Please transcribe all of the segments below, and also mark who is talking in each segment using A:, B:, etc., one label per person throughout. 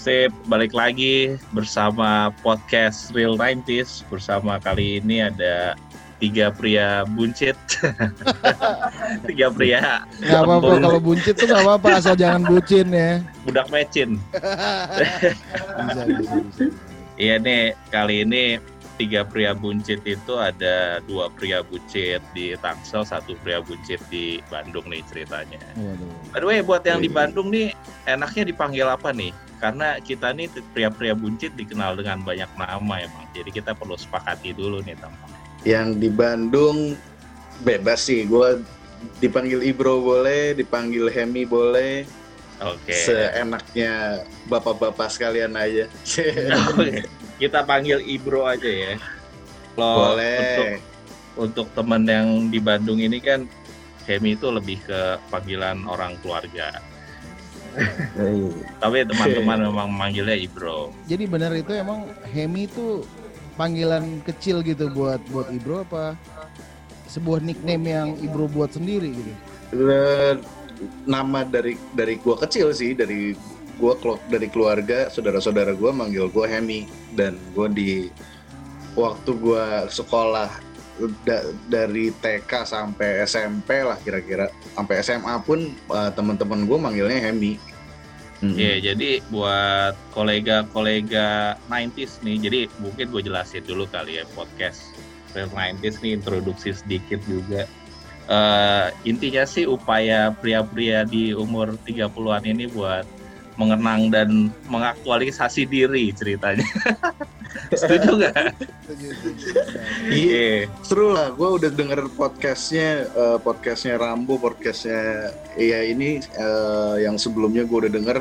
A: Sip balik lagi bersama podcast Real 90s bersama kali ini ada tiga pria buncit, tiga pria
B: Gak apa-apa kalau buncit tuh gak apa-apa asal jangan bucin ya.
A: budak mecin.
B: Bisa, bisa, bisa.
A: Iya nih kali ini tiga pria buncit itu ada dua pria buncit di Tangsel, satu pria buncit di Bandung nih ceritanya.
B: Waduh.
A: By the way, buat yang di
C: Iya.
A: Bandung nih, enaknya dipanggil apa nih? Karena kita nih pria-pria buncit dikenal dengan banyak nama emang. Jadi kita perlu sepakati dulu nih tampaknya.
C: Yang di Bandung bebas sih. Gue dipanggil Ibro boleh, dipanggil Hemi boleh.
A: Oke.
C: Seenaknya bapak-bapak sekalian aja.
A: Oke. Kita panggil Ibro aja ya. Kalau untuk
C: boleh.
A: untuk teman yang di Bandung ini kan Hemi itu lebih ke panggilan orang keluarga. Tapi teman-teman memang manggilnya Ibro.
B: Jadi benar itu emang Hemi itu panggilan kecil gitu buat buat Ibro apa sebuah nickname yang Ibro buat sendiri gitu.
C: Nama dari dari gua kecil sih, dari gua kelu- dari keluarga, saudara-saudara gua manggil gua Hemi dan gua di waktu gua sekolah da- dari TK sampai SMP lah kira-kira sampai SMA pun eh, teman-teman gua manggilnya Hemi.
A: Iya, jadi buat kolega-kolega 90s nih, jadi mungkin gue jelasin dulu kali ya podcast Real 90s nih introduksi sedikit juga. Eh, intinya sih upaya pria-pria di umur 30-an ini buat mengenang dan mengaktualisasi diri ceritanya. Setuju nggak? Iya.
C: Seru lah, gue udah denger podcastnya, eh, podcastnya Rambo, podcastnya iya ini eh, yang sebelumnya gue udah denger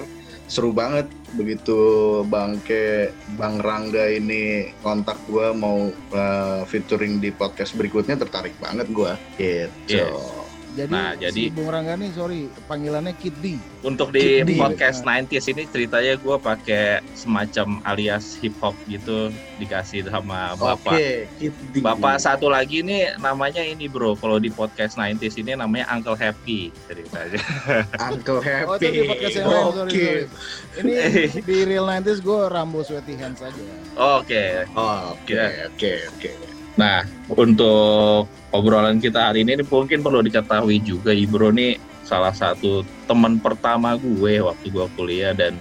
C: seru banget. Begitu Bangke, Bang Rangga ini kontak gue mau eh, featuring di podcast berikutnya tertarik banget gue. Gitu.
A: Iya.
B: Jadi,
A: Nah, jadi-
B: si Bung Rangga nih sorry panggilannya Kid D.
A: Untuk di
C: Kid D.
A: podcast 90s ini ceritanya gue pakai semacam alias hip hop gitu dikasih sama bapak.
C: Kid D.
A: Bapak satu lagi nih namanya ini bro, kalau di podcast 90s ini namanya Uncle Happy ceritanya.
C: Uncle Happy.
B: Oh itu di podcast yang lain sorry,
C: Oke.
B: sorry. Ini di Real 90s gue Rambo Sweaty Hands aja.
A: Oke,
C: Oh, Oke,
A: Ya.
C: oke, oke.
A: Nah untuk obrolan kita hari ini, ini mungkin perlu diketahui juga Ibro nih salah satu teman pertama gue waktu gue kuliah dan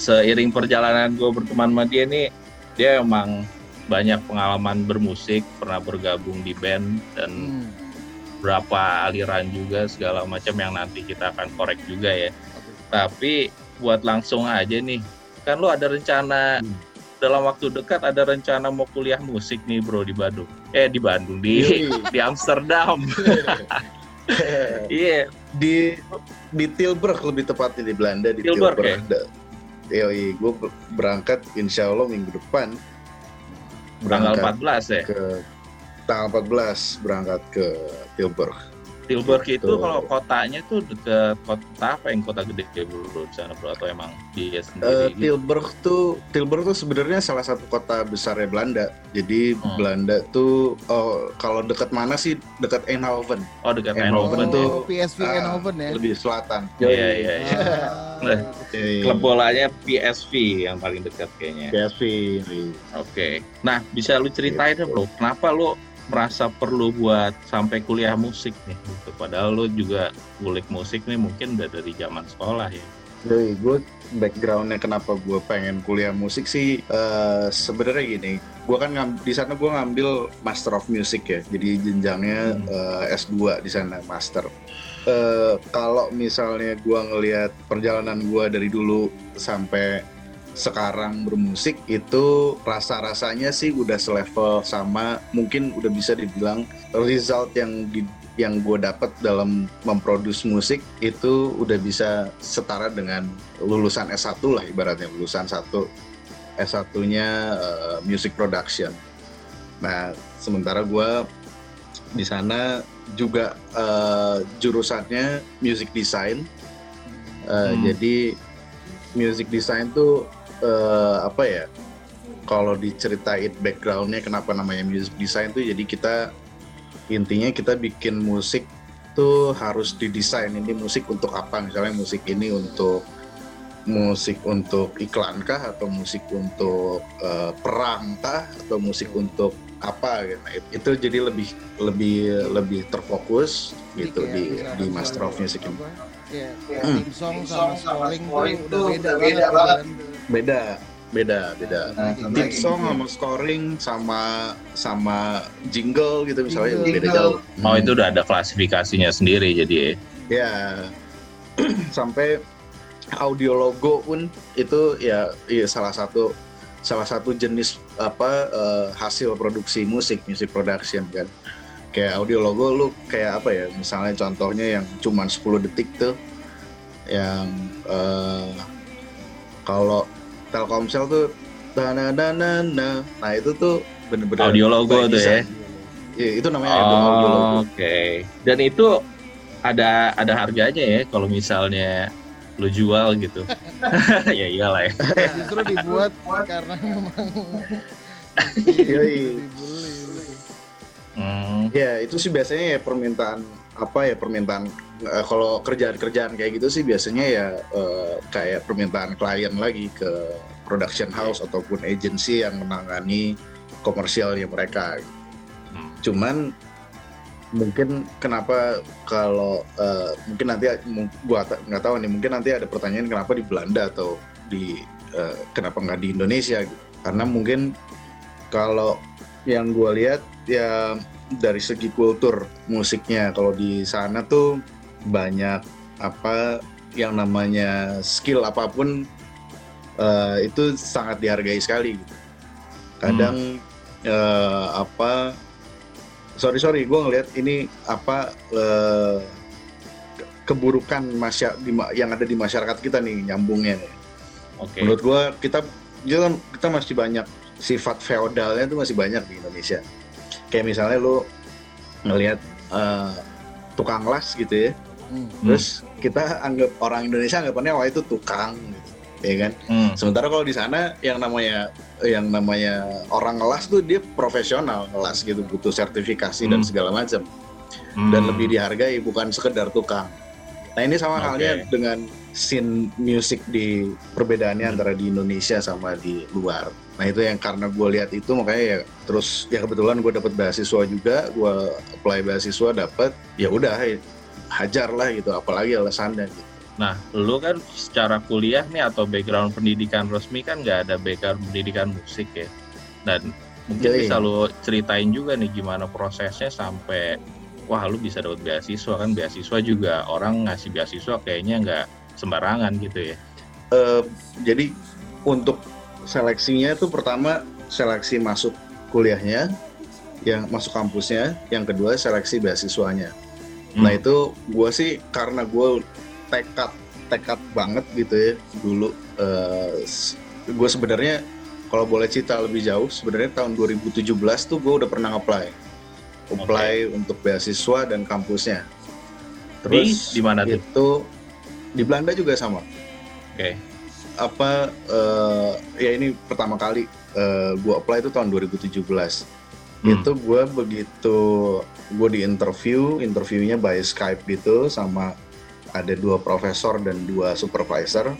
A: seiring perjalanan gue berteman sama dia nih, dia emang banyak pengalaman bermusik, pernah bergabung di band dan
B: Hmm.
A: berapa aliran juga segala macam yang nanti kita akan korek juga ya. Tapi buat langsung aja nih, kan lu ada rencana
C: Hmm.
A: Dalam waktu dekat ada rencana mau kuliah musik nih bro di Bandung. Eh di Bandung di di Amsterdam. Iya,
C: di di Tilburg lebih tepatnya di Belanda di
A: Tilburg,
C: Tilburg. Da- Yoi, gue berangkat insya Allah minggu depan
A: tanggal
C: berangkat
A: 14 ya.
C: ke tanggal 14 berangkat ke Tilburg.
A: Tilburg itu
C: Gitu.
A: kalau kotanya tuh deket kota apa yang kota gede bro di sana bro atau emang dia
C: Eh,
A: sendiri? gitu?
C: Tilburg tuh Tilburg tuh sebenarnya salah satu kota besarnya Belanda. Jadi
A: Hmm.
C: Belanda tuh oh, kalau dekat mana sih dekat Eindhoven,
A: Oh dekat
C: Eindhoven
A: Eindhoven
C: tuh-.
B: PSV
C: ah,
B: Eindhoven ya.
C: lebih selatan.
A: Iya iya iya.
B: Ah,
C: Yoi.
A: Klub bolanya PSV yang paling dekat kayaknya.
C: PSV.
A: Oke. Nah, bisa lu ceritain deh, Bro. Kenapa lu merasa perlu buat sampai kuliah musik nih? Gitu. Padahal lu juga ngulik musik nih mungkin udah dari zaman sekolah ya.
C: Jadi gue backgroundnya kenapa gue pengen kuliah musik sih eh, sebenarnya gini, gue kan di sana gue ngambil Master of Music ya, jadi jenjangnya
A: Hmm.
C: eh, S2 di sana Master. Eh, kalau misalnya gue ngelihat perjalanan gue dari dulu sampai sekarang bermusik itu rasa-rasanya sih udah selevel sama mungkin udah bisa dibilang result yang di yang gue dapat dalam memproduksi musik itu udah bisa setara dengan lulusan S1 lah ibaratnya lulusan satu S1-nya eh, music production. Nah, sementara gue di sana juga eh, jurusannya music design. Eh,
A: Hmm.
C: Jadi music design tuh eh, apa ya? Kalau diceritain backgroundnya kenapa namanya music design tuh jadi kita intinya kita bikin musik tuh harus didesain ini musik untuk apa misalnya musik ini untuk musik untuk iklan kah atau musik untuk uh, perang kah atau musik untuk apa gitu. Nah, itu jadi lebih lebih lebih terfokus gitu di di Master of Music ini.
B: Kayak hmm. song sama scoring tuh udah beda banget.
C: Beda beda beda. Nah, tip song sama scoring sama sama jingle gitu misalnya jingle. beda jauh.
A: Oh itu udah ada klasifikasinya sendiri jadi
C: ya? Sampai audio logo pun itu ya, ya salah satu salah satu jenis apa uh, hasil produksi musik music production kan. Kayak audio logo lu kayak apa ya? Misalnya contohnya yang cuma 10 detik tuh yang uh, kalau Telkomsel tuh dana dana nah itu tuh bener-bener
A: audio logo tuh ya
C: Iya, itu namanya
A: oh, audio logo. Oke. Okay. Dan itu ada ada harganya ya kalau misalnya lu jual gitu. ya iyalah ya.
B: Justru dibuat karena memang
C: iya, iya. Hmm. Ya itu sih biasanya ya permintaan apa ya permintaan uh, kalau kerjaan-kerjaan kayak gitu sih biasanya ya uh, kayak permintaan klien lagi ke production house ataupun agency yang menangani komersialnya mereka. Hmm. Cuman mungkin kenapa kalau uh, mungkin nanti gua nggak tahu nih mungkin nanti ada pertanyaan kenapa di Belanda atau di uh, kenapa nggak di Indonesia gitu. Karena mungkin kalau yang gue lihat ya dari segi kultur musiknya kalau di sana tuh banyak apa yang namanya skill apa pun uh, itu sangat dihargai sekali gitu. Kadang hmm. uh, apa sorry sorry gue ngelihat ini apa uh, keburukan masyarakat yang ada di masyarakat kita nih nyambungnya nih. Okay. Menurut gue kita kita kita masih banyak sifat feodalnya itu masih banyak di Indonesia kayak misalnya lu ngelihat uh, tukang las gitu ya hmm. terus kita anggap orang Indonesia anggapannya wah itu tukang gitu ya kan hmm. sementara kalau di sana yang namanya yang namanya orang ngelas tuh dia profesional ngelas gitu butuh sertifikasi hmm. dan segala macam hmm. dan lebih dihargai bukan sekedar tukang nah ini sama okay. halnya dengan scene music di perbedaannya hmm. antara di Indonesia sama di luar Nah itu yang karena gue lihat itu makanya ya terus ya kebetulan gue dapat beasiswa juga, gue apply beasiswa dapat, ya udah hajar lah gitu, apalagi alasannya gitu.
A: Nah, lu kan secara kuliah nih atau background pendidikan resmi kan nggak ada background pendidikan musik ya. Dan mungkin Jadi, bisa lu ceritain juga nih gimana prosesnya sampai wah lu bisa dapat beasiswa kan beasiswa juga orang ngasih beasiswa kayaknya nggak sembarangan gitu ya.
C: Uh, jadi untuk seleksinya itu pertama seleksi masuk kuliahnya, yang masuk kampusnya, yang kedua seleksi beasiswanya. Hmm. Nah itu gue sih karena gue tekad tekad banget gitu ya dulu. Uh, eh, gue sebenarnya kalau boleh cerita lebih jauh, sebenarnya tahun 2017 tuh gue udah pernah apply, apply okay. untuk beasiswa dan kampusnya.
A: Terus di, mana tuh?
C: Itu di Belanda juga sama.
A: Oke. Okay
C: apa uh, ya ini pertama kali uh, eh, gue apply itu tahun 2017 hmm. itu gue begitu gue di interview interviewnya by Skype gitu sama ada dua profesor dan dua supervisor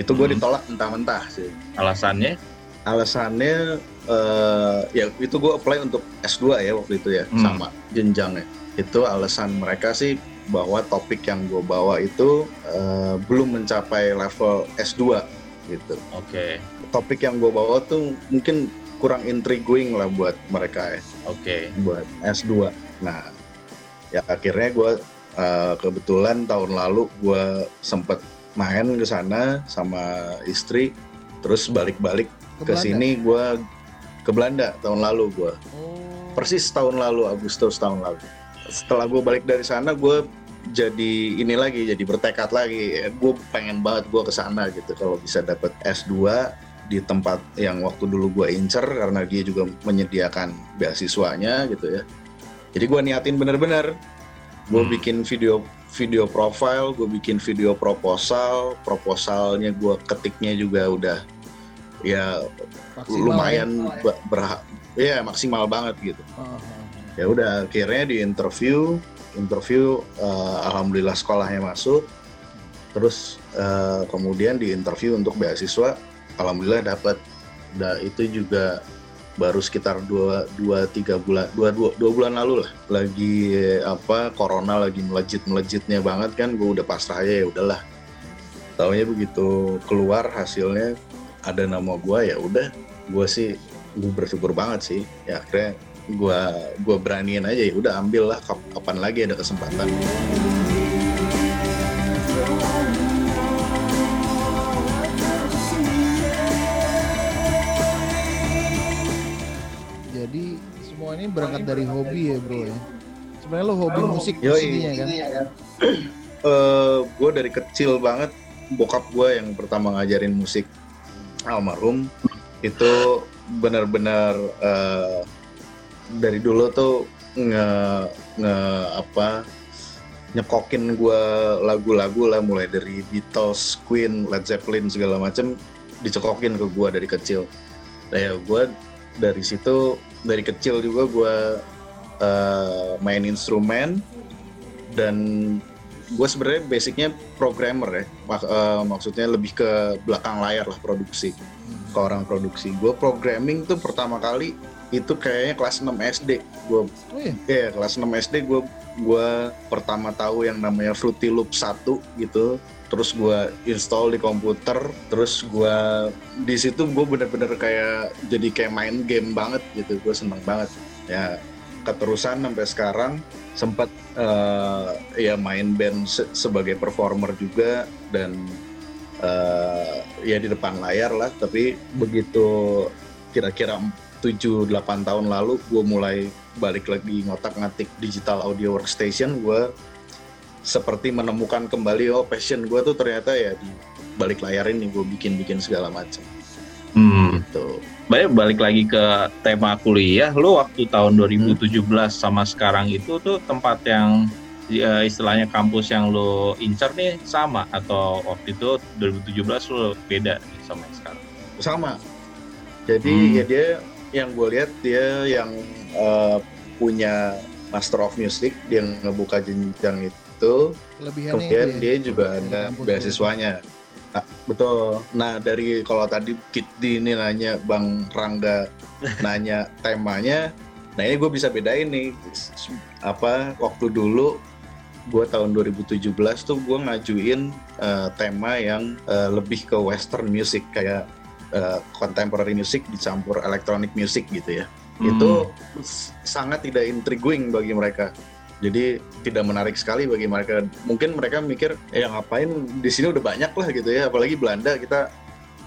C: itu gue hmm. ditolak mentah-mentah sih
A: alasannya
C: alasannya uh, ya itu gue apply untuk S2 ya waktu itu ya hmm. sama jenjangnya itu alasan mereka sih bahwa topik yang gue bawa itu uh, belum mencapai level S2 gitu.
A: Oke. Okay.
C: Topik yang gue bawa tuh mungkin kurang intriguing lah buat mereka ya.
A: Oke. Okay.
C: Buat S2. Nah, ya akhirnya gue uh, kebetulan tahun lalu gue sempet main ke sana sama istri, terus balik-balik ke, sini gue ke Belanda tahun lalu gue. Oh. Persis tahun lalu Agustus tahun lalu setelah gue balik dari sana gue jadi ini lagi jadi bertekad lagi. Ya, gue pengen banget gue ke sana gitu kalau bisa dapet S2 di tempat yang waktu dulu gue incer karena dia juga menyediakan beasiswanya gitu ya. Jadi gue niatin bener-bener. Gue hmm. bikin video video profile gue bikin video proposal. Proposalnya gue ketiknya juga udah ya maksimal lumayan ya, berhak ya maksimal banget gitu. Uh -huh ya udah akhirnya di interview interview uh, alhamdulillah sekolahnya masuk. Terus uh, kemudian di interview untuk beasiswa alhamdulillah dapat nah itu juga baru sekitar dua dua tiga bulan dua, dua dua bulan lalu lah. Lagi apa corona lagi melejit melejitnya banget kan gue udah pasrah aja ya udahlah. Tahunya begitu keluar hasilnya ada nama gue ya udah. Gue sih gue bersyukur banget sih. Ya akhirnya gue gue beraniin aja ya udah ambil lah kapan lagi ada kesempatan.
B: semua ini berangkat dari hobi ya bro ya? Sebenarnya lo hobi musik sininya kan? Uh,
C: eh, gue dari kecil banget bokap gue yang pertama ngajarin musik almarhum itu benar-benar uh, dari dulu tuh nge, nge apa nyekokin gue lagu-lagu lah mulai dari Beatles, Queen, Led Zeppelin segala macem dicekokin ke gue dari kecil. Nah ya gue dari situ dari kecil juga gue uh, main instrumen dan gue sebenarnya basicnya programmer ya Mak uh, maksudnya lebih ke belakang layar lah produksi ke orang produksi gue programming tuh pertama kali itu kayaknya kelas 6 SD gue oh, iya? yeah, kelas 6 SD gue gue pertama tahu yang namanya Fruity Loop 1 gitu. Terus gue install di komputer terus gue di situ gue bener-bener kayak jadi kayak main game banget gitu. Gue seneng banget. Ya keterusan sampai sekarang sempat uh, ya main band se sebagai performer juga dan uh, ya di depan layar lah. Tapi begitu kira-kira 7-8 tahun lalu gue mulai balik lagi ngotak-ngatik digital audio workstation gue seperti menemukan kembali oh passion gue tuh ternyata ya di balik layar ini gue bikin-bikin segala macam.
A: Hmm. Gitu. Baik balik lagi ke tema kuliah, lo waktu tahun 2017 hmm. sama sekarang itu tuh tempat yang ya, istilahnya kampus yang lo incer nih sama atau waktu itu 2017 lo beda nih sama yang sekarang?
C: Sama. Jadi hmm. ya dia yang gue lihat dia yang uh, punya Master of Music dia ngebuka jenjang itu itu kemudian ya, dia juga ada beasiswanya. Nah, betul. Nah dari kalau tadi Kitty ini nanya Bang Rangga nanya temanya nah ini gue bisa bedain nih. Apa waktu dulu gue tahun 2017 tuh gue ngajuin uh, tema yang uh, lebih ke western music kayak uh, contemporary music dicampur electronic music gitu ya hmm. itu sangat tidak intriguing bagi mereka jadi tidak menarik sekali bagi mereka. Mungkin mereka mikir, eh ngapain di sini udah banyak lah gitu ya. Apalagi Belanda kita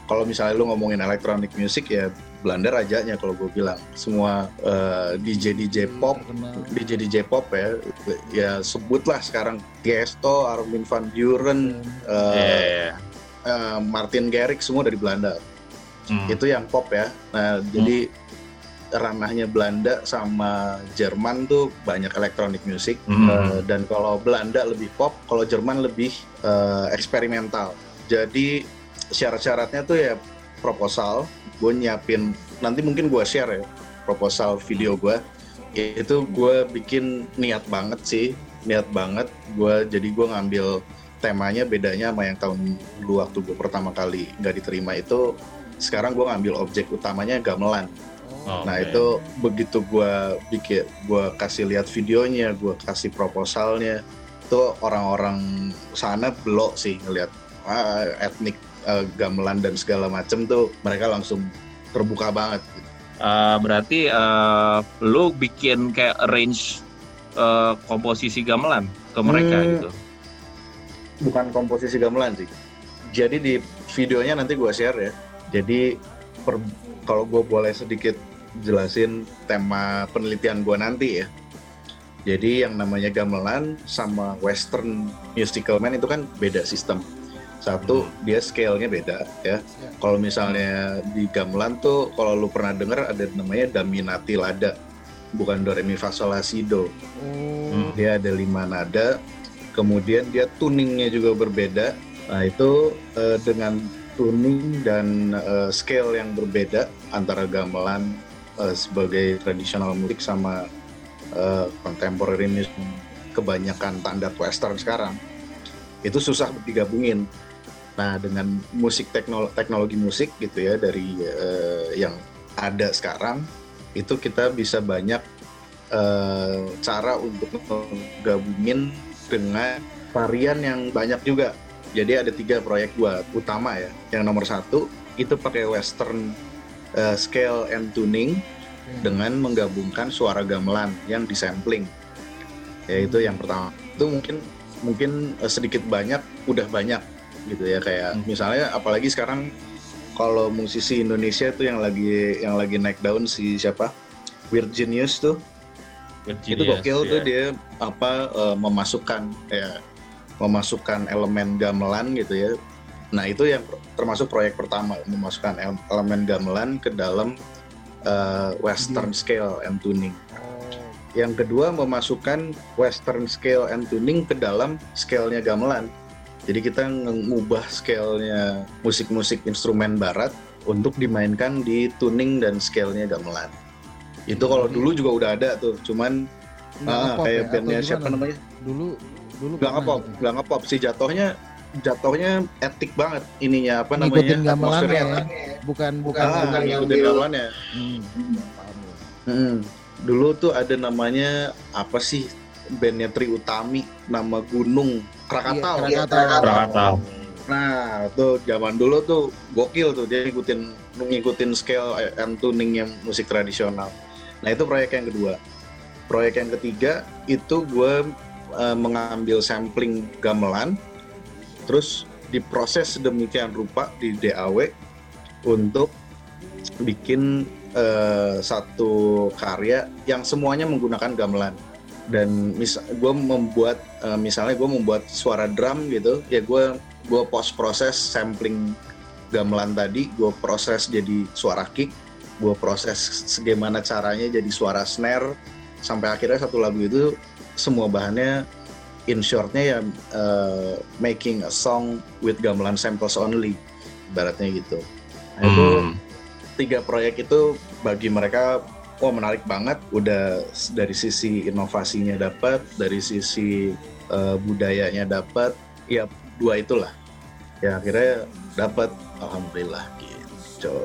C: kalau misalnya lu ngomongin electronic music ya Belanda rajanya kalau gue bilang semua uh, eh, DJ DJ pop DJ DJ pop ya ya sebutlah sekarang Tiesto, Armin van Buuren, uh, yeah, yeah. Uh, Martin Garrix semua dari Belanda hmm. itu yang pop ya nah hmm. jadi ranahnya Belanda sama Jerman tuh banyak electronic music mm. uh, dan kalau Belanda lebih pop, kalau Jerman lebih uh, eksperimental. Jadi syarat-syaratnya tuh ya proposal, gue nyiapin nanti mungkin gue share ya proposal video gue itu gue bikin niat banget sih niat banget gue jadi gue ngambil temanya bedanya sama yang tahun dulu waktu gue pertama kali nggak diterima itu sekarang gue ngambil objek utamanya gamelan Oh, nah okay. itu begitu gue bikin, gue kasih lihat videonya, gue kasih proposalnya, itu orang-orang sana belok sih ngelihat ah, etnik uh, gamelan dan segala macem tuh mereka langsung terbuka banget.
A: Uh, berarti uh, lu bikin kayak range uh, komposisi gamelan ke mereka hmm, gitu?
C: Bukan komposisi gamelan sih. Jadi di videonya nanti gue share ya. Jadi kalau gue boleh sedikit jelasin tema penelitian gue nanti ya. Jadi yang namanya gamelan sama western musical man itu kan beda sistem. Satu hmm. dia scale-nya beda ya. ya. Kalau misalnya di gamelan tuh kalau lu pernah dengar ada namanya daminati lada, bukan do re mi fa sol la si do. Hmm. Dia ada lima nada. Kemudian dia tuningnya juga berbeda. Nah itu uh, dengan tuning dan uh, scale yang berbeda antara gamelan uh, sebagai tradisional musik sama uh, contemporary music kebanyakan standar western sekarang itu susah digabungin. Nah, dengan musik teknologi, teknologi musik gitu ya dari uh, yang ada sekarang itu kita bisa banyak uh, cara untuk menggabungin dengan varian yang banyak juga. Jadi ada tiga proyek gua utama ya. Yang nomor satu itu pakai western uh, scale and tuning hmm. dengan menggabungkan suara gamelan yang disampling. Yaitu yang pertama. Itu mungkin mungkin uh, sedikit banyak udah banyak gitu ya kayak hmm. misalnya apalagi sekarang kalau musisi Indonesia tuh yang lagi yang lagi naik daun si siapa Weird Genius tuh Weird Genius, itu gokil yeah. tuh iya. dia apa uh, memasukkan kayak memasukkan elemen gamelan gitu ya nah itu yang termasuk proyek pertama memasukkan elemen gamelan ke dalam uh, western yeah. scale and tuning oh. yang kedua memasukkan western scale and tuning ke dalam scale-nya gamelan jadi kita mengubah scale-nya musik-musik instrumen barat untuk dimainkan di tuning dan scale-nya gamelan. Itu kalau dulu juga udah ada tuh, cuman ah, kayak ya? bandnya siapa namanya?
B: Dulu dulu
C: nggak ngepop, gitu? nggak ngepop sih jatuhnya jatuhnya etik banget ininya apa namanya?
B: Ngikutin gamelan ya, bukan bukan
C: ah, bukan ngikutin gamelannya. Hmm. Hmm. Dulu tuh ada namanya apa sih bandnya Tri Utami nama Gunung Krakatau.
B: Iya, Krakatau.
A: Krakatau.
C: Nah, tuh zaman dulu tuh gokil tuh dia ngikutin ngikutin scale and tuning yang musik tradisional. Nah, itu proyek yang kedua. Proyek yang ketiga itu gue uh, mengambil sampling gamelan terus diproses sedemikian rupa di DAW untuk bikin uh, satu karya yang semuanya menggunakan gamelan. Dan mis gue membuat uh, misalnya gue membuat suara drum gitu ya gue gue post proses sampling gamelan tadi gue proses jadi suara kick gue proses bagaimana caranya jadi suara snare sampai akhirnya satu lagu itu semua bahannya in shortnya ya uh, making a song with gamelan samples only baratnya gitu. Nah, itu hmm. tiga proyek itu bagi mereka oh menarik banget. Udah dari sisi inovasinya dapat dari sisi uh, budayanya dapat ya dua itulah. Ya akhirnya dapat alhamdulillah gitu.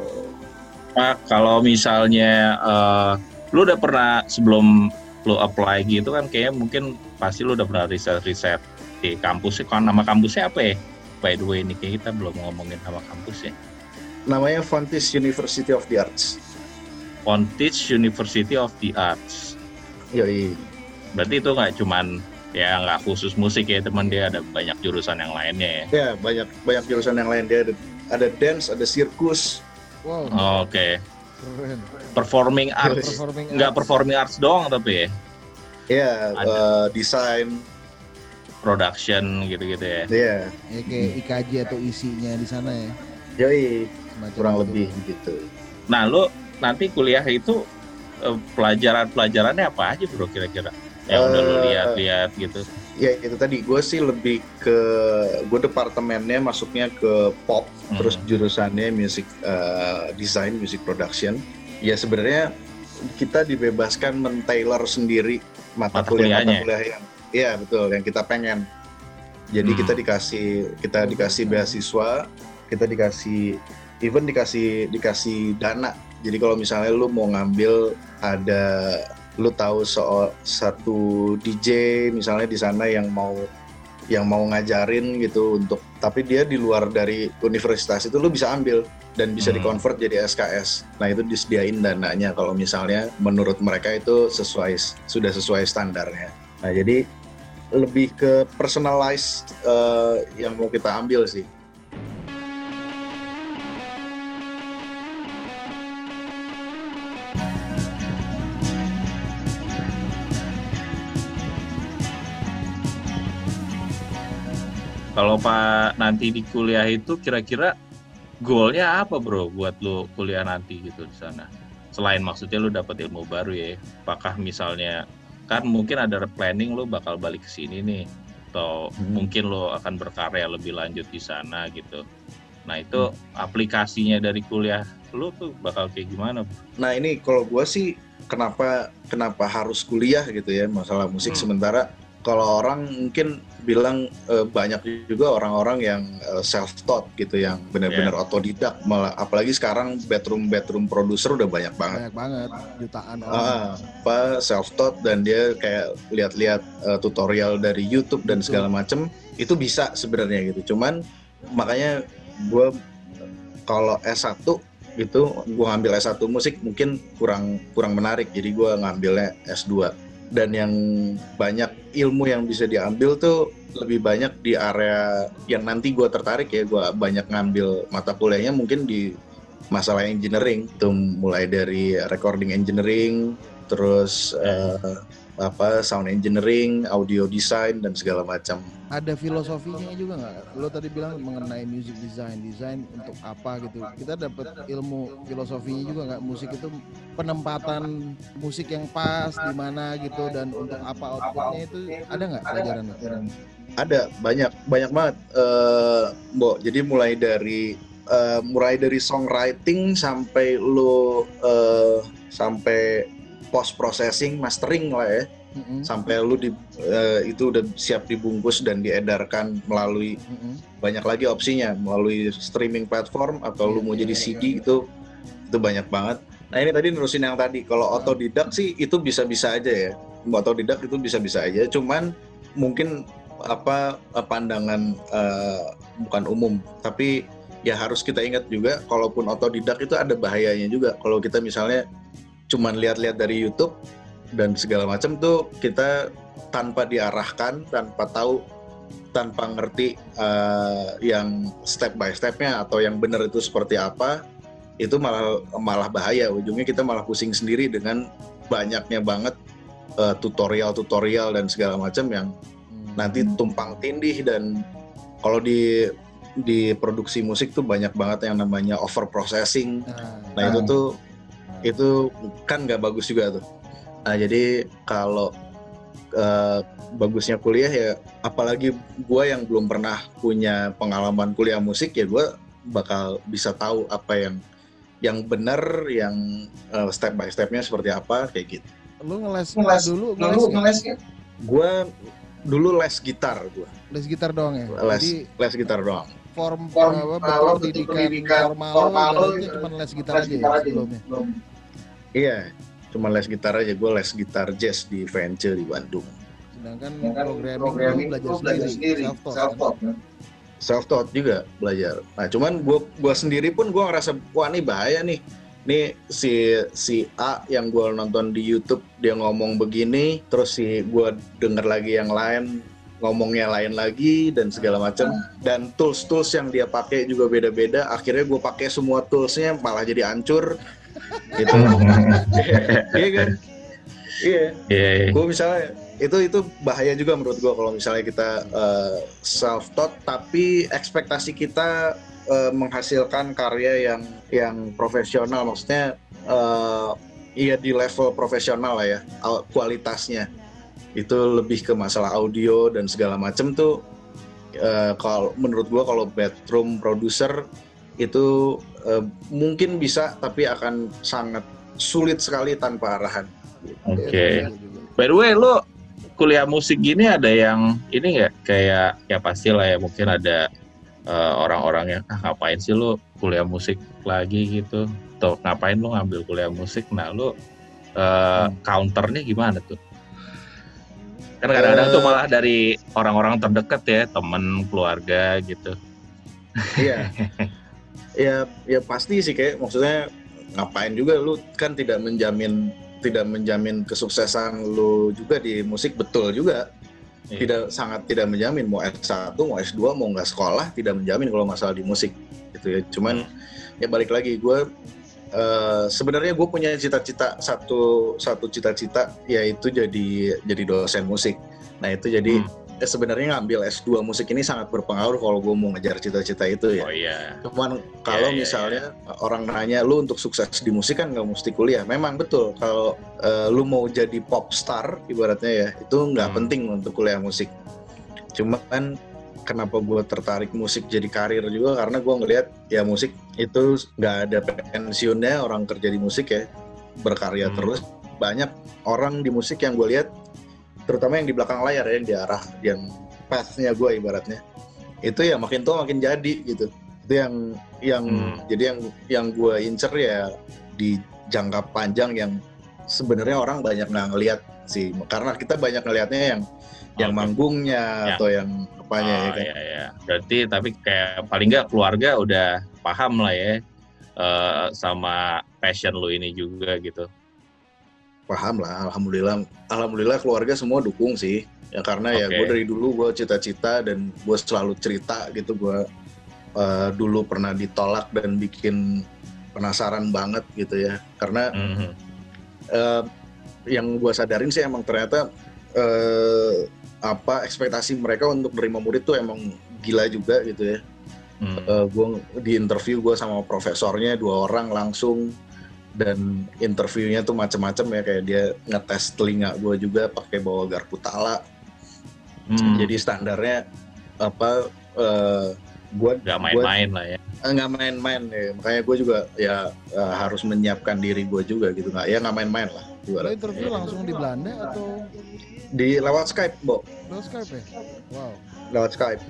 A: Pak kalau misalnya uh, lu udah pernah sebelum lu apply gitu kan kayak mungkin pasti lu udah pernah riset-riset di kampusnya kan nama kampusnya apa ya by the way ini kayak kita belum ngomongin nama kampusnya
C: namanya Fontis University of the Arts
A: Pontisch University of the Arts.
C: Yoi.
A: Berarti itu nggak cuman ya nggak khusus musik ya teman dia ada banyak jurusan yang lainnya ya.
C: Ya banyak banyak jurusan yang lain dia ada, ada dance, ada sirkus.
A: Wow. Oh, Oke. Okay. Performing arts, performing nggak arts. performing arts doang tapi ya.
C: Iya, uh, desain,
A: production gitu-gitu ya.
C: Iya.
B: Ya, kayak IKJ atau isinya di sana ya.
C: Yoi, kurang itu. lebih gitu.
A: Nah, lu nanti kuliah itu uh, pelajaran-pelajarannya apa aja bro kira-kira yang udah lo lihat-lihat gitu.
C: ya itu tadi. Gue sih lebih ke gue departemennya masuknya ke pop hmm. terus jurusannya music uh, design music production. Ya sebenarnya kita dibebaskan men-tailor sendiri mata, mata kuliah mata kuliah yang iya betul yang kita pengen. Jadi hmm. kita dikasih kita dikasih beasiswa kita dikasih even dikasih dikasih dana. Jadi kalau misalnya lu mau ngambil ada lu tahu soal satu DJ misalnya di sana yang mau yang mau ngajarin gitu untuk tapi dia di luar dari universitas itu lu bisa ambil dan bisa hmm. dikonvert jadi SKS. Nah itu disediain dananya kalau misalnya menurut mereka itu sesuai sudah sesuai standarnya. Nah jadi lebih ke personalized uh, yang mau kita ambil sih.
A: Kalau Pak nanti di kuliah itu kira-kira goalnya apa bro buat lo kuliah nanti gitu di sana? Selain maksudnya lo dapat ilmu baru ya, apakah misalnya kan mungkin ada planning lo bakal balik ke sini nih, atau hmm. mungkin lo akan berkarya lebih lanjut di sana gitu. Nah itu hmm. aplikasinya dari kuliah lo tuh bakal kayak gimana?
C: Nah ini kalau gue sih kenapa kenapa harus kuliah gitu ya masalah musik hmm. sementara kalau orang mungkin bilang uh, banyak juga orang-orang yang uh, self taught gitu yang benar-benar yeah. otodidak. Malah apalagi sekarang bedroom bedroom produser udah banyak banget.
B: Banyak banget jutaan
C: orang. Uh, apa self taught dan dia kayak lihat-lihat uh, tutorial dari YouTube dan segala macem itu bisa sebenarnya gitu. Cuman makanya gue kalau S1 itu gue ngambil S1 musik mungkin kurang kurang menarik. Jadi gue ngambilnya S2 dan yang banyak ilmu yang bisa diambil tuh lebih banyak di area yang nanti gue tertarik ya gue banyak ngambil mata kuliahnya mungkin di masalah engineering tuh mulai dari recording engineering terus uh, apa sound engineering, audio design dan segala macam.
B: Ada filosofinya juga nggak? Lo tadi bilang mengenai music design, design untuk apa gitu. Kita dapat ilmu filosofinya juga nggak? Musik itu penempatan musik yang pas di mana gitu dan untuk apa outputnya itu ada nggak pelajaran itu?
C: Ada banyak banyak banget, uh. Jadi mulai dari uh, mulai dari songwriting sampai lo uh, sampai post processing mastering lah ya. Mm-hmm. sampai lu di uh, itu udah siap dibungkus dan diedarkan melalui mm-hmm. banyak lagi opsinya. Melalui streaming platform atau yeah, lu mau yeah, jadi yeah, CD yeah. itu itu banyak banget. Nah ini tadi nerusin yang tadi. Kalau otodidak sih itu bisa-bisa aja ya. Otodidak itu bisa-bisa aja. Cuman mungkin apa pandangan uh, bukan umum. Tapi ya harus kita ingat juga kalaupun otodidak itu ada bahayanya juga. Kalau kita misalnya cuman lihat-lihat dari YouTube dan segala macam tuh kita tanpa diarahkan, tanpa tahu, tanpa ngerti uh, yang step by stepnya atau yang benar itu seperti apa, itu malah malah bahaya. Ujungnya kita malah pusing sendiri dengan banyaknya banget uh, tutorial-tutorial dan segala macam yang hmm. nanti tumpang tindih dan kalau di di produksi musik tuh banyak banget yang namanya over processing. Nah, nah itu tuh itu kan nggak bagus juga tuh. Nah jadi kalau uh, bagusnya kuliah ya, apalagi gue yang belum pernah punya pengalaman kuliah musik ya gue bakal bisa tahu apa yang yang benar, yang uh, step by stepnya seperti apa kayak gitu.
B: Lu ngeles, ngeles dulu, ngeles, ngeles ya?
C: Gue dulu les gitar gue.
B: Les gitar doang ya?
C: Les, Jadi, les gitar doang
B: form, form apa, bentuk pendidikan, pendidikan formal, formal cuma les gitar les aja gitar ya sebelumnya.
C: Iya, cuma les gitar aja. Gue les gitar jazz di Venture di Bandung.
B: Sedangkan programming, programming belajar, belajar sendiri, self-taught. Kan?
C: Self-taught juga belajar. Nah, cuman gue gua sendiri pun gue ngerasa wah ini bahaya nih. Nih si si A yang gue nonton di YouTube dia ngomong begini, terus si gue denger lagi yang lain ngomongnya lain lagi dan segala macam dan tools tools yang dia pakai juga beda-beda akhirnya gue pakai semua toolsnya malah jadi hancur gitu. Iya kan? Iya. Yeah, yeah. gue misalnya itu itu bahaya juga menurut gue kalau misalnya kita uh, eh, self taught tapi ekspektasi kita uh, menghasilkan karya yang yang profesional. Maksudnya uh, iya di level profesional lah ya kualitasnya. Itu lebih ke masalah audio dan segala macam tuh uh, kalau menurut gua kalau bedroom producer itu uh, mungkin bisa tapi akan sangat sulit sekali tanpa arahan.
A: Oke. Okay. By the way, lo kuliah musik gini ada yang ini nggak kayak ya pastilah ya mungkin ada uh, orang-orang yang ah, ngapain sih lo kuliah musik lagi gitu atau ngapain lo ngambil kuliah musik nah lo uh, hmm. counternya gimana tuh kan kadang-kadang uh, tuh malah dari orang-orang terdekat ya temen keluarga gitu
C: iya ya ya pasti sih kayak maksudnya ngapain juga lu kan tidak menjamin tidak menjamin kesuksesan lu juga di musik betul juga iya. tidak sangat tidak menjamin mau S1 mau S2 mau nggak sekolah tidak menjamin kalau masalah di musik gitu ya cuman ya balik lagi gue Uh, sebenarnya gue punya cita-cita satu satu cita-cita yaitu jadi jadi dosen musik. Nah itu jadi hmm. Eh, sebenarnya ngambil S2 musik ini sangat berpengaruh kalau gue mau ngejar cita-cita itu ya.
A: Oh iya.
C: Cuman kalau yeah, yeah, misalnya yeah. orang nanya lu untuk sukses di musik kan nggak mesti kuliah. Memang betul kalau uh, lu mau jadi pop star ibaratnya ya itu nggak hmm. penting untuk kuliah musik. Cuman kenapa gue tertarik musik jadi karir juga karena gue ngelihat ya musik itu nggak ada pensiunnya orang kerja di musik ya berkarya hmm. terus banyak orang di musik yang gue lihat terutama yang di belakang layar ya yang di arah yang pathnya gue ibaratnya itu ya makin tua makin jadi gitu itu yang yang
A: Hmm.
C: jadi yang yang gue incer ya di jangka panjang yang sebenarnya orang banyak nggak ngelihat sih karena kita banyak ngelihatnya yang yang
A: Oke.
C: manggungnya
A: Ya.
C: atau yang apanya ya
A: Oh,
C: kan
A: iya, iya. Berarti tapi kayak paling nggak keluarga udah paham lah ya eh, sama passion lu ini juga gitu.
C: Paham lah alhamdulillah alhamdulillah keluarga semua dukung sih ya karena ya
A: Oke.
C: gue dari dulu gue cita-cita dan gue selalu cerita gitu gue eh, dulu pernah ditolak dan bikin penasaran banget gitu ya karena
A: Mhm.
C: eh, yang gue sadarin sih emang ternyata eh, apa ekspektasi mereka untuk menerima murid tuh emang gila juga gitu ya
A: Hmm.
C: Eh, gue di interview gue sama profesornya dua orang langsung dan interviewnya tuh macem-macem ya kayak dia ngetes telinga gue juga pakai bawa garpu tala
A: Hmm.
C: jadi standarnya apa eh gue
A: nggak main-main lah ya.
C: nggak main-main ya makanya gue juga ya eh, harus menyiapkan diri gue juga gitu nggak ya nggak main-main lah
B: Lo
C: ibarat.
B: interview langsung di Belanda atau
C: di lewat Skype Bo
B: lewat Skype ya? Wow.
C: lewat Skype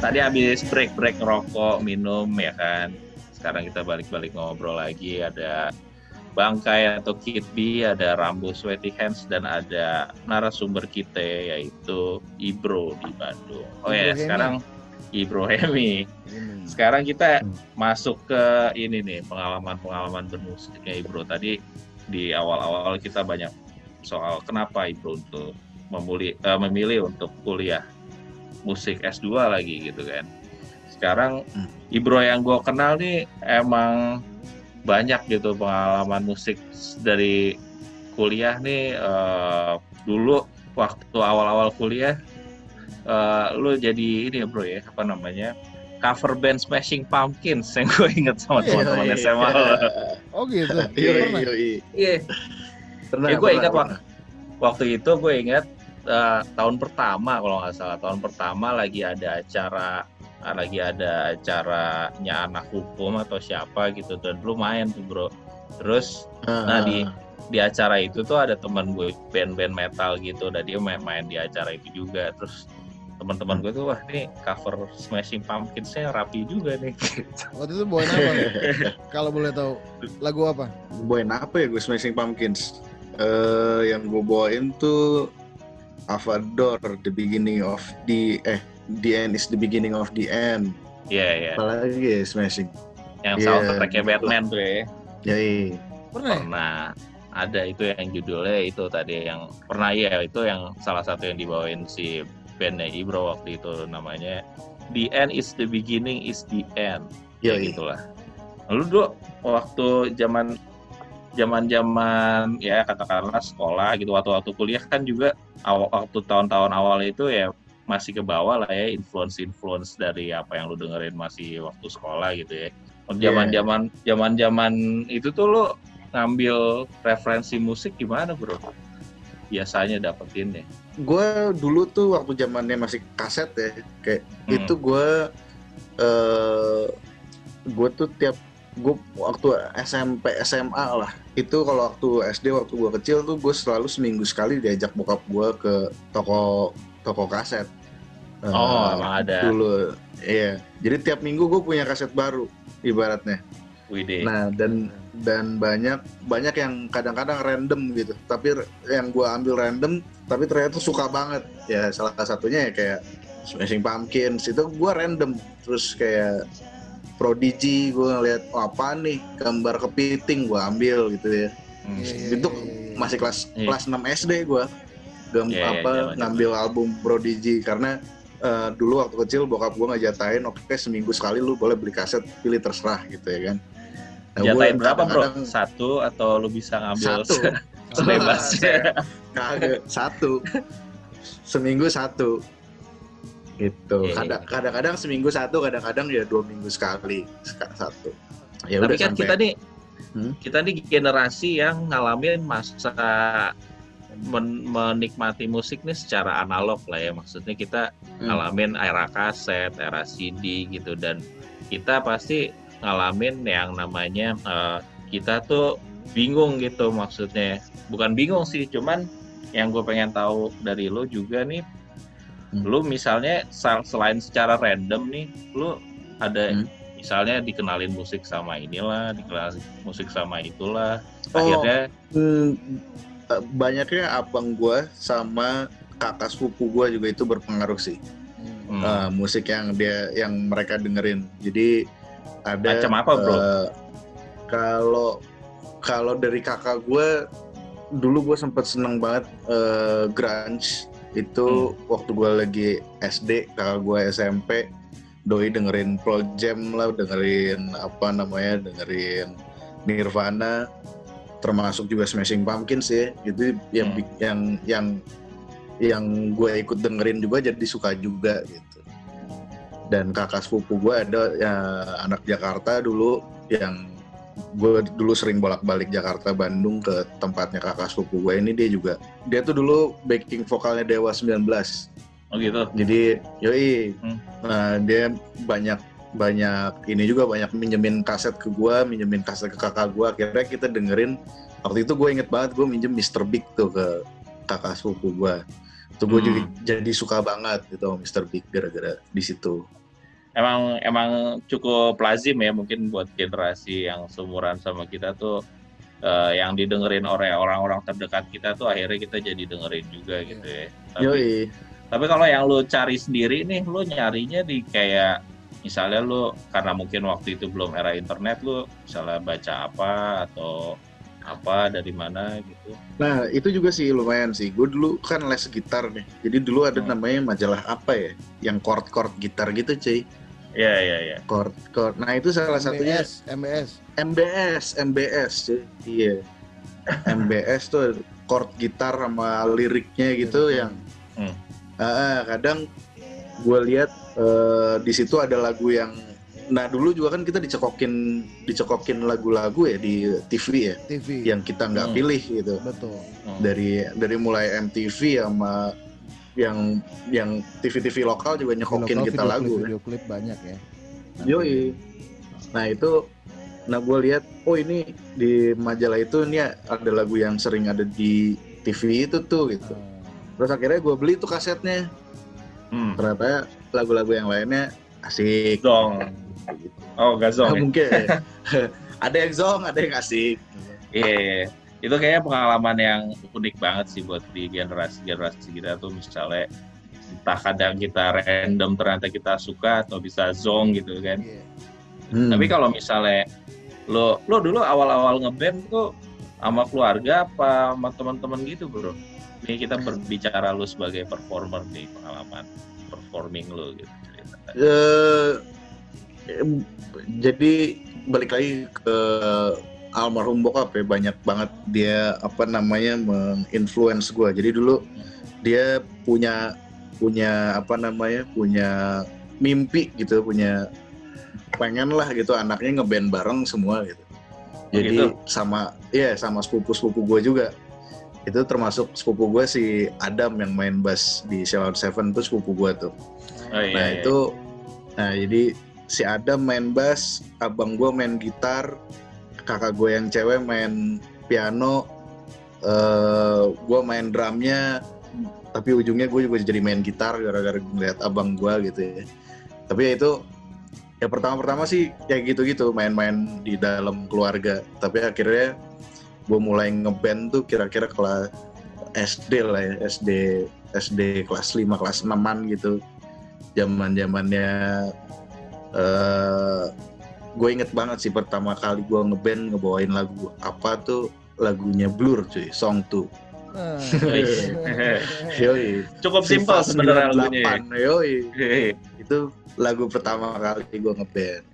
A: Tadi habis break-break rokok, minum ya kan. Sekarang kita balik-balik ngobrol lagi. Ada Bangkai atau Kid B, ada Rambo Sweaty Hands, dan ada narasumber kita yaitu Ibro di Bandung. Oh ya,
B: Hemi.
A: sekarang Ibro Hemi. Sekarang kita
C: Hmm.
A: masuk ke ini nih, pengalaman-pengalaman bermusiknya Ibro. Tadi di awal-awal kita banyak soal kenapa Ibro untuk memuli- eh, memilih untuk kuliah musik S2 lagi gitu kan. Sekarang
C: Hmm.
A: Ibro yang gue kenal nih emang banyak gitu pengalaman musik dari kuliah nih eh, dulu waktu awal-awal kuliah eh, lu jadi ini ya bro ya apa namanya cover band Smashing Pumpkins yang gue inget sama
B: Iya,
A: teman-teman
C: Iya,
A: SMA
C: iya.
A: lo.
B: Oh gitu.
C: Iya,
B: Pernah?
C: iya, iya.
A: Iya,
C: Pernah,
A: Ya, gue ingat
C: pernah.
A: waktu itu gue ingat eh, tahun pertama kalau nggak salah. Tahun pertama lagi ada acara ah, lagi ada acaranya anak hukum atau siapa gitu. Dan lu main tuh bro. Terus Nah, di- di acara itu tuh ada teman gue band-band metal gitu. Dan dia main, main di acara itu juga. Terus teman-teman gue tuh wah ini cover Smashing Pumpkinsnya rapi juga nih.
B: Waktu itu bawain apa? nih? Kalau boleh tahu lagu apa?
C: bawain apa ya gue Smashing Pumpkins? Eh yang gue bawain tuh Avador The Beginning of the eh The End is the Beginning of the End
A: Iya iya
C: apalagi ya Smashing
A: yang
C: Iya,
A: soundtracknya
C: gitu.
A: Batman tuh ya
C: ya iya.
B: Pernah ya?
A: pernah ada itu yang judulnya itu tadi yang pernah ya itu yang salah satu yang dibawain si bandnya Ibro waktu itu namanya The End is the Beginning is the End
C: ya
A: ya
C: iya.
A: gitulah lalu dulu waktu zaman zaman zaman ya katakanlah sekolah gitu waktu waktu kuliah kan juga awal waktu tahun-tahun awal itu ya masih ke bawah lah ya influence influence dari apa yang lu dengerin masih waktu sekolah gitu ya. Zaman zaman zaman zaman itu tuh lu ngambil referensi musik gimana bro? Biasanya dapetin ya
C: gue dulu tuh waktu zamannya masih kaset ya kayak
A: Hmm.
C: itu gue eh gue tuh tiap gue waktu SMP SMA lah itu kalau waktu SD waktu gue kecil tuh gue selalu seminggu sekali diajak bokap gue ke toko toko kaset.
A: Oh emang ada.
C: dulu. Iya. Jadi tiap minggu gue punya kaset baru ibaratnya.
A: Wide
C: Nah dan dan banyak banyak yang kadang-kadang random gitu. Tapi yang gua ambil random tapi ternyata suka banget. Ya salah satunya ya kayak Smashing Pumpkins. Itu gua random. Terus kayak Prodigy gua ngeliat oh, apa nih gambar kepiting gua ambil gitu ya.
A: Hmm.
B: Iya, iya,
C: Itu
B: iya.
C: Masih kelas
A: Iya.
C: kelas 6 SD gua. Gam,
A: iya,
C: apa
A: zaman-zaman.
C: ngambil album Prodigy karena eh, dulu waktu kecil bokap gua ngejatahin oke seminggu sekali lu boleh beli kaset pilih terserah gitu ya kan. Nah, gua
A: Jatain berapa bro? Satu atau lu bisa ngambil
C: satu
A: sebebasnya?
C: kagak satu seminggu satu gitu
A: Iya, iya.
C: kadang kadang-kadang seminggu satu kadang-kadang ya dua minggu sekali seka- satu ya
A: Tapi
C: udah
A: kan
C: sampai
A: kita nih
C: Hmm?
A: kita nih generasi yang ngalamin masa men- menikmati musik nih secara analog lah ya maksudnya kita
C: Hmm.
A: ngalamin era kaset era CD gitu dan kita pasti ngalamin yang namanya eh, kita tuh bingung gitu maksudnya bukan bingung sih cuman yang gue pengen tahu dari lo juga nih
C: Hmm.
A: lu misalnya sel- selain secara random nih lu ada
C: Hmm.
A: misalnya dikenalin musik sama inilah dikenalin musik sama itulah
C: Oh.
A: akhirnya
C: Hmm, banyaknya abang gua sama kakak sepupu gua juga itu berpengaruh sih
A: hmm,
C: Eh, musik yang dia yang mereka dengerin jadi ada
A: Macam apa, bro?
C: eh, kalau kalau dari kakak gua dulu gue sempet seneng banget eh, grunge itu waktu gue lagi SD kakak gue SMP doi dengerin Pearl Jam lah dengerin apa namanya dengerin Nirvana termasuk juga Smashing Pumpkins ya. Itu yang
A: Hmm.
C: yang yang yang gue ikut dengerin juga jadi suka juga gitu. Dan kakak sepupu gue ada ya, anak Jakarta dulu yang gue dulu sering bolak-balik Jakarta Bandung ke tempatnya kakak sepupu gue ini dia juga dia tuh dulu backing vokalnya Dewa 19
A: oh gitu
C: jadi yoi
A: Hmm.
C: nah dia banyak banyak ini juga banyak minjemin kaset ke gua minjemin kaset ke kakak gua akhirnya kita dengerin waktu itu gue inget banget gue minjem Mr. Big tuh ke kakak sepupu gua tuh gue
A: Hmm.
C: jadi jadi suka banget sama Mr. Big gara-gara di situ
A: emang emang cukup lazim ya mungkin buat generasi yang seumuran sama kita tuh eh, yang didengerin oleh orang-orang terdekat kita tuh akhirnya kita jadi dengerin juga gitu ya. Tapi,
C: yoi
A: tapi kalau yang lu cari sendiri nih, lu nyarinya di kayak misalnya lu karena mungkin waktu itu belum era internet lu misalnya baca apa atau apa dari mana gitu.
C: Nah itu juga sih lumayan sih. Gue dulu kan les gitar nih. Jadi dulu ada
A: Hmm.
C: namanya majalah apa ya? Yang chord-chord gitar gitu cuy.
A: Iya iya iya.
C: Chord chord. Nah itu salah satunya
B: MBS, MBS.
C: MBS, MBS cuy. Iya. MBS tuh chord gitar sama liriknya gitu yang
A: Hmm.
C: Ah, ah, kadang gue lihat eh, di situ ada lagu yang nah dulu juga kan kita dicekokin dicekokin lagu-lagu ya di TV ya
B: TV.
C: yang kita nggak
A: Hmm.
C: pilih gitu
B: Betul.
A: Hmm.
C: dari dari mulai MTV sama yang yang TV-TV lokal juga nyekokin
B: Lokal
C: kita
B: video
C: lagu
B: klip,
C: kan.
B: video klip banyak ya.
C: Yoi. Nah itu, nah gue lihat, oh ini di majalah itu ini ada lagu yang sering ada di TV itu tuh gitu.
B: Ah,
C: Terus akhirnya gue beli tuh kasetnya.
A: Hmm.
C: Ternyata lagu-lagu yang lainnya asik.
A: Zong.
C: Gitu.
A: Oh, gak zong.
C: Nah,
A: ya?
C: mungkin ada yang zong, ada yang asik.
A: Iya, iya, iya. Itu kayaknya pengalaman yang unik banget sih buat di generasi-generasi kita tuh misalnya entah kadang kita random ternyata kita suka atau bisa zong gitu kan.
B: iya.
C: Hmm.
A: Tapi kalau misalnya lo lo dulu awal-awal ngeband tuh sama keluarga apa sama teman-teman gitu bro? Ini kita berbicara lo sebagai performer nih pengalaman performing lo gitu cerita.
C: Em, jadi balik lagi ke almarhum bokap ya banyak banget dia apa namanya menginfluence gue jadi dulu dia punya punya apa namanya punya mimpi gitu punya pengen lah gitu anaknya ngeband bareng semua gitu
A: Oh,
C: jadi
A: gitu?
C: sama ya sama sepupu sepupu gue juga itu termasuk sepupu gue si Adam yang main bass di Sheldon Seven tuh sepupu gue tuh
A: Oh iya.
C: Nah
A: iya.
C: itu, nah jadi si Adam main bass, abang gue main gitar, kakak gue yang cewek main piano, eh gue main drumnya, tapi ujungnya gue juga jadi main gitar gara-gara ngeliat abang gue gitu ya. Tapi ya itu, ya pertama-pertama sih kayak gitu-gitu, main-main di dalam keluarga. Tapi akhirnya gue mulai ngeband tuh kira-kira kelas SD lah ya, SD SD kelas 5 kelas 6-an gitu zaman zamannya eh gue inget banget sih pertama kali gue ngeband ngebawain lagu apa tuh lagunya Blur cuy Song 2
B: Ah.
C: yoi
A: Cukup simpel sebenarnya lagunya.
C: 98, yoi itu lagu pertama kali gue ngeband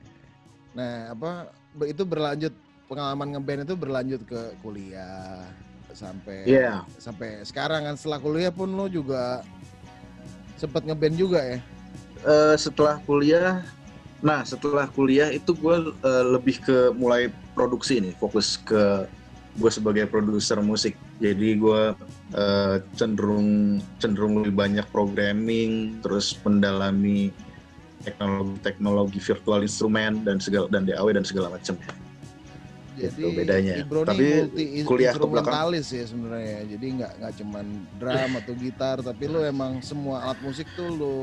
B: Nah, apa itu berlanjut pengalaman ngeband itu berlanjut ke kuliah sampai
C: Iya.
B: sampai sekarang kan setelah kuliah pun lo juga sempat ngeband juga ya.
C: Eh, setelah kuliah nah setelah kuliah itu gue eh, lebih ke mulai produksi nih fokus ke gue sebagai produser musik jadi gue uh, cenderung cenderung lebih banyak programming terus mendalami teknologi teknologi virtual instrumen dan segala dan DAW dan segala macam
B: jadi
C: itu bedanya.
B: Ibro
C: tapi kuliah ke belakang
B: ya sebenarnya. Jadi nggak nggak cuman drum atau gitar, tapi lo emang semua alat musik tuh lo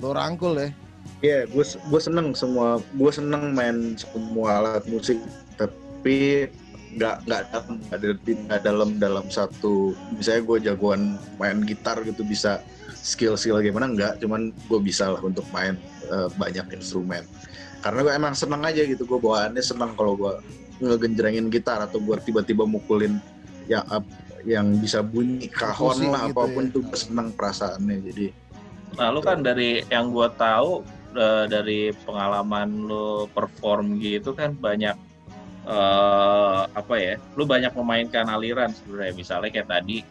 B: lo rangkul ya.
C: Iya, yeah, gue gue seneng semua, gue seneng main semua alat musik, tapi nggak nggak dalam nggak dalam dalam satu misalnya gue jagoan main gitar gitu bisa skill skill gimana nggak cuman gue bisa lah untuk main uh, banyak instrumen karena gue emang seneng aja gitu gue bawaannya seneng kalau gue ngegenjrengin gitar atau gue tiba-tiba mukulin yang yang bisa bunyi kahon lah gitu apa pun ya. tuh gue seneng perasaannya jadi
A: nah lu kan dari yang gue tahu uh, dari pengalaman lu perform gitu kan banyak uh, apa ya lu banyak memainkan aliran sebenarnya. Misalnya kayak tadi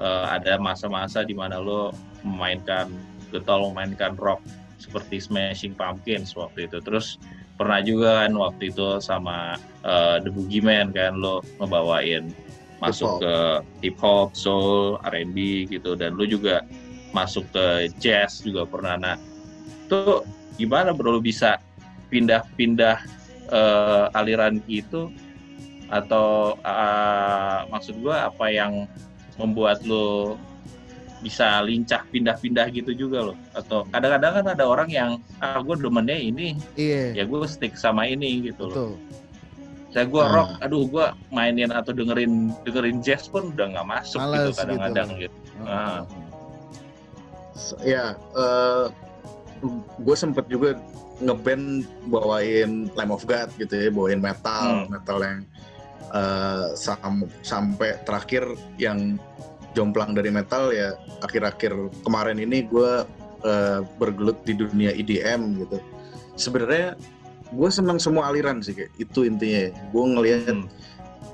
A: uh, ada masa-masa di mana lu memainkan getol memainkan rock seperti Smashing Pumpkins waktu itu. Terus pernah juga kan waktu itu sama uh, The Boogeyman kan lo ngebawain masuk ke hip hop, soul, R&B gitu. Dan lo juga masuk ke jazz juga pernah. Nah, tuh gimana bro lo bisa pindah-pindah uh, aliran itu atau uh, maksud gua apa yang membuat lo bisa lincah pindah-pindah gitu juga loh atau kadang-kadang kan ada orang yang ah gue demennya ini iya. ya gue stick sama ini gitu Betul. loh saya gue hmm. rock aduh gue mainin atau dengerin dengerin jazz pun udah nggak masuk gitu Males gitu kadang-kadang gitu, gitu. Hmm. Nah.
C: Ya uh, gue sempet juga ngeband bawain Lamb of God gitu ya bawain metal hmm. metal yang uh, sam sampai terakhir yang jomplang dari metal ya akhir-akhir kemarin ini gue uh, bergelut di dunia EDM gitu sebenarnya gue senang semua aliran sih kayak itu intinya gue ngelihat hmm.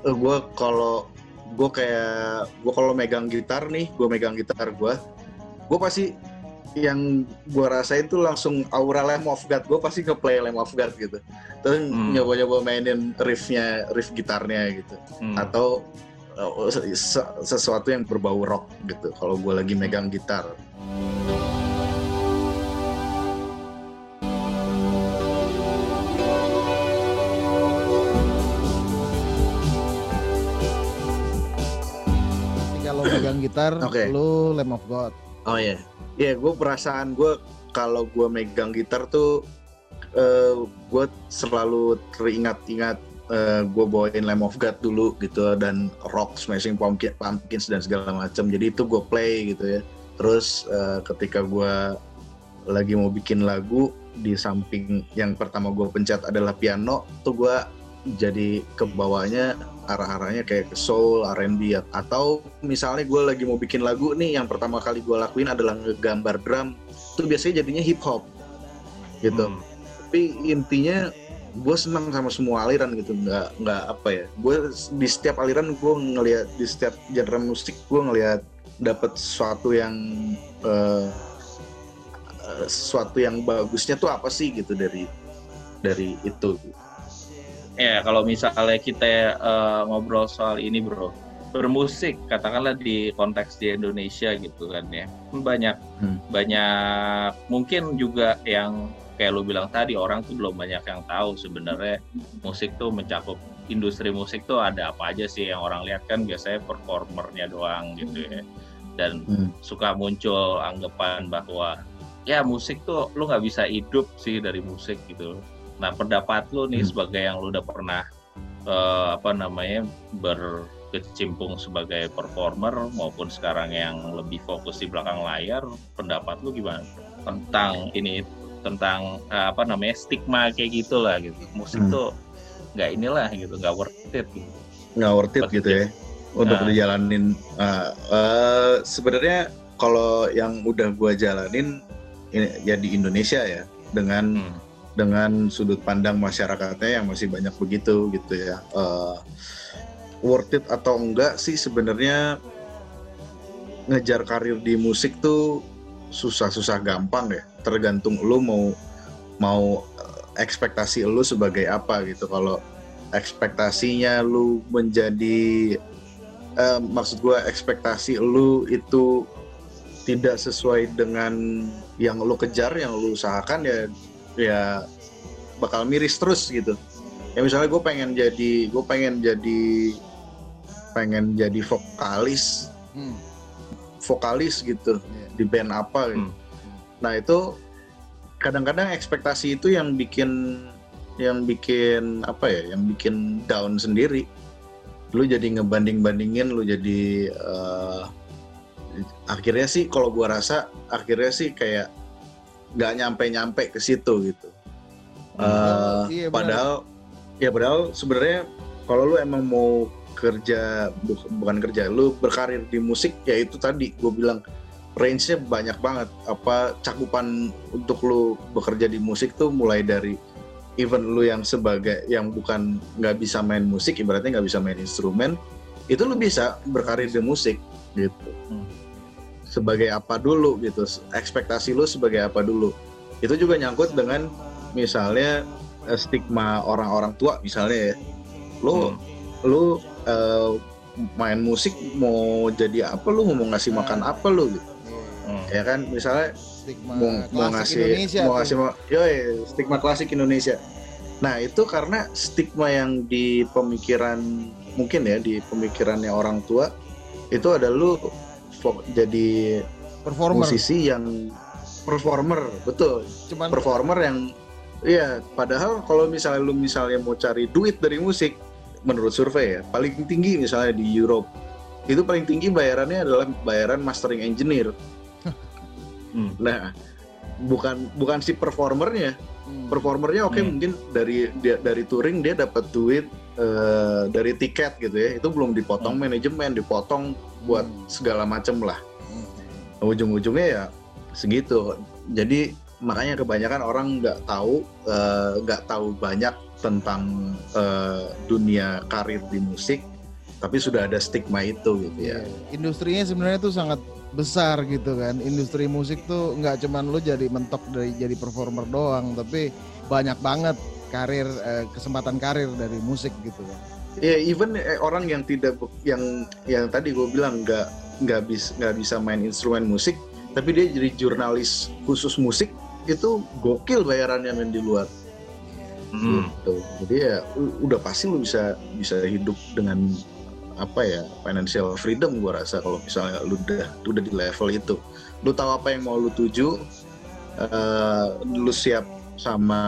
C: uh, eh, gue kalau gue kayak gue kalau megang gitar nih gue megang gitar gue gue pasti yang gue rasain tuh langsung aura Lamb of God gue pasti ke play Lamb of God gitu terus hmm. nyoba-nyoba mainin riffnya riff gitarnya gitu hmm. atau uh, sesuatu yang berbau rock gitu kalau gue lagi megang gitar
B: kalau megang gitar okay. lu Lamb of God
C: oh iya yeah. iya yeah, gue perasaan gue kalau gue megang gitar tuh uh, gue selalu teringat-ingat uh, eh, gue bawain Lamb of God dulu gitu dan rock smashing pumpkin, pumpkins dan segala macam jadi itu gue play gitu ya terus uh, ketika gue lagi mau bikin lagu di samping yang pertama gue pencet adalah piano tuh gue jadi ke bawahnya arah-arahnya kayak ke soul, R&B atau misalnya gue lagi mau bikin lagu nih yang pertama kali gue lakuin adalah ngegambar drum tuh biasanya jadinya hip hop gitu hmm. tapi intinya gue senang sama semua aliran gitu nggak nggak apa ya gue di setiap aliran gue ngelihat di setiap genre musik gue ngelihat dapat sesuatu yang uh, sesuatu yang bagusnya tuh apa sih gitu dari dari itu
A: ya kalau misalnya kita uh, ngobrol soal ini bro bermusik katakanlah di konteks di Indonesia gitu kan ya banyak hmm. banyak mungkin juga yang kayak lu bilang tadi orang tuh belum banyak yang tahu sebenarnya musik tuh mencakup industri musik tuh ada apa aja sih yang orang lihat kan biasanya performernya doang gitu ya dan hmm. suka muncul anggapan bahwa ya musik tuh lu nggak bisa hidup sih dari musik gitu nah pendapat lu nih hmm. sebagai yang lu udah pernah uh, apa namanya berkecimpung sebagai performer maupun sekarang yang lebih fokus di belakang layar pendapat lu gimana tentang ini tentang uh, apa namanya stigma kayak gitulah gitu musik hmm. tuh nggak inilah gitu nggak worth it gitu.
C: nggak worth it gitu ya untuk nah. dijalanin uh, uh, sebenarnya kalau yang udah gua jalanin ini, ya di Indonesia ya dengan hmm. Dengan sudut pandang masyarakatnya yang masih banyak begitu gitu ya. Uh, worth it atau enggak sih sebenarnya ngejar karir di musik tuh susah-susah gampang ya. Tergantung lu mau mau eh, ekspektasi lu sebagai apa gitu. Kalau ekspektasinya lu menjadi eh, maksud gue ekspektasi lu itu tidak sesuai dengan yang lu kejar yang lu usahakan ya ya bakal miris terus gitu ya misalnya gue pengen jadi gue pengen jadi pengen jadi vokalis
B: Hmm.
C: vokalis gitu
B: Iya.
C: di band apa gitu.
A: Hmm.
C: Nah itu kadang-kadang ekspektasi itu yang bikin yang bikin apa ya, yang bikin down sendiri. Lu jadi ngebanding-bandingin, lu jadi eh, akhirnya sih kalau gua rasa akhirnya sih kayak nggak nyampe-nyampe ke situ gitu. Eh,
B: Oh, iya,
C: padahal ya padahal sebenarnya kalau lu emang mau kerja bu- bukan kerja lu berkarir di musik ya itu tadi gue bilang range-nya banyak banget apa cakupan untuk lu bekerja di musik tuh mulai dari even lu yang sebagai yang bukan nggak bisa main musik ibaratnya nggak bisa main instrumen itu lu bisa berkarir di musik gitu. Sebagai apa dulu gitu ekspektasi lu sebagai apa dulu itu juga nyangkut dengan misalnya eh, stigma orang-orang tua misalnya ya lu
A: Hmm.
C: lu eh, main musik mau jadi apa lu mau ngasih makan apa lu gitu
B: Iya.
A: Hmm.
C: ya kan misalnya
B: Stigma
C: mau, mau
B: klasik
C: ngasih
B: Indonesia
C: mau
B: tuh.
C: ngasih mau yoi, stigma klasik Indonesia nah itu karena stigma yang di pemikiran mungkin ya di pemikirannya orang tua itu ada lu jadi
B: performer
C: musisi yang performer betul
B: cuman
C: performer yang iya padahal kalau misalnya lu misalnya mau cari duit dari musik menurut survei ya paling tinggi misalnya di Europe itu paling tinggi bayarannya adalah bayaran mastering engineer
A: Hmm.
C: nah bukan bukan si performernya
B: Hmm.
C: performernya oke
A: Hmm.
C: mungkin dari dia, dari touring dia dapat duit eh, dari tiket gitu ya itu belum dipotong manajemen dipotong buat
B: Hmm.
C: segala macem lah
B: Hmm.
C: ujung-ujungnya ya segitu jadi makanya kebanyakan orang nggak tahu eh, nggak tahu banyak tentang eh, dunia karir di musik tapi sudah ada stigma itu gitu ya
B: Iya. Industrinya sebenarnya tuh sangat besar gitu kan. Industri musik tuh nggak cuman lu jadi mentok dari jadi performer doang, tapi banyak banget karir eh, kesempatan karir dari musik gitu kan.
C: ya even eh, orang yang tidak yang yang tadi gue bilang nggak nggak bisa nggak bisa main instrumen musik tapi dia jadi jurnalis khusus musik itu gokil bayarannya men di luar
A: Hmm.
C: gitu. Jadi ya udah pasti lu bisa bisa hidup dengan apa ya financial freedom gua rasa kalau misalnya lu udah udah di level itu. Lu tahu apa yang mau lu tuju, eh, lu siap sama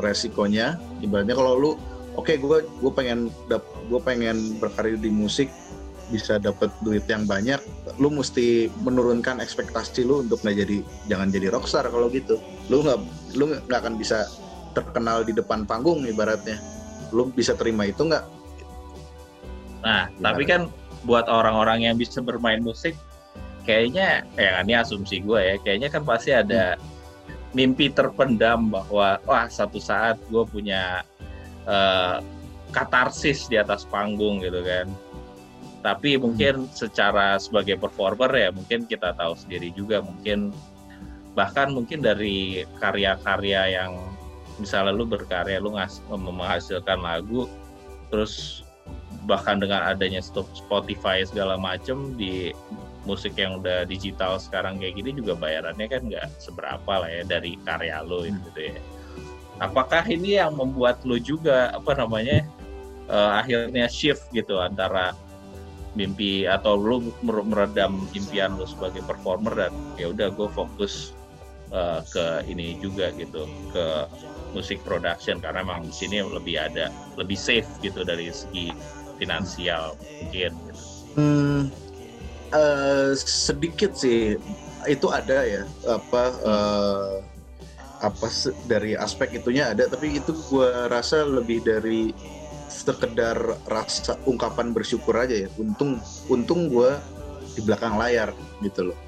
C: resikonya. Ibaratnya kalau lu oke gua gue pengen dap, gue pengen berkarir di musik bisa dapat duit yang banyak, lu mesti menurunkan ekspektasi lu untuk nggak jadi jangan jadi rockstar kalau gitu. Lu nggak lu nggak akan bisa terkenal di depan panggung ibaratnya lu bisa terima itu nggak
A: Nah,
C: Gimana?
A: tapi kan buat orang-orang yang bisa bermain musik, kayaknya, ya ini asumsi gue ya, kayaknya kan pasti ada mimpi terpendam bahwa wah satu saat gue punya eh, katarsis di atas panggung gitu kan. Tapi mungkin secara sebagai performer ya mungkin kita tahu sendiri juga mungkin bahkan mungkin dari karya-karya yang misalnya lu berkarya lu ngas menghasilkan lagu terus bahkan dengan adanya Spotify segala macem di musik yang udah digital sekarang kayak gini juga bayarannya kan nggak seberapa lah ya dari karya lo gitu ya. Apakah ini yang membuat lo juga apa namanya eh, akhirnya shift gitu antara mimpi atau lo mer- meredam impian lo sebagai performer dan ya udah gue fokus eh, ke ini juga gitu ke musik production karena memang di sini lebih ada lebih safe gitu dari segi finansial mungkin gitu.
C: Hmm, eh, sedikit sih. Itu ada ya apa eh, apa dari aspek itunya ada tapi itu gua rasa lebih dari sekedar rasa ungkapan bersyukur aja ya. Untung untung gua di belakang layar gitu loh.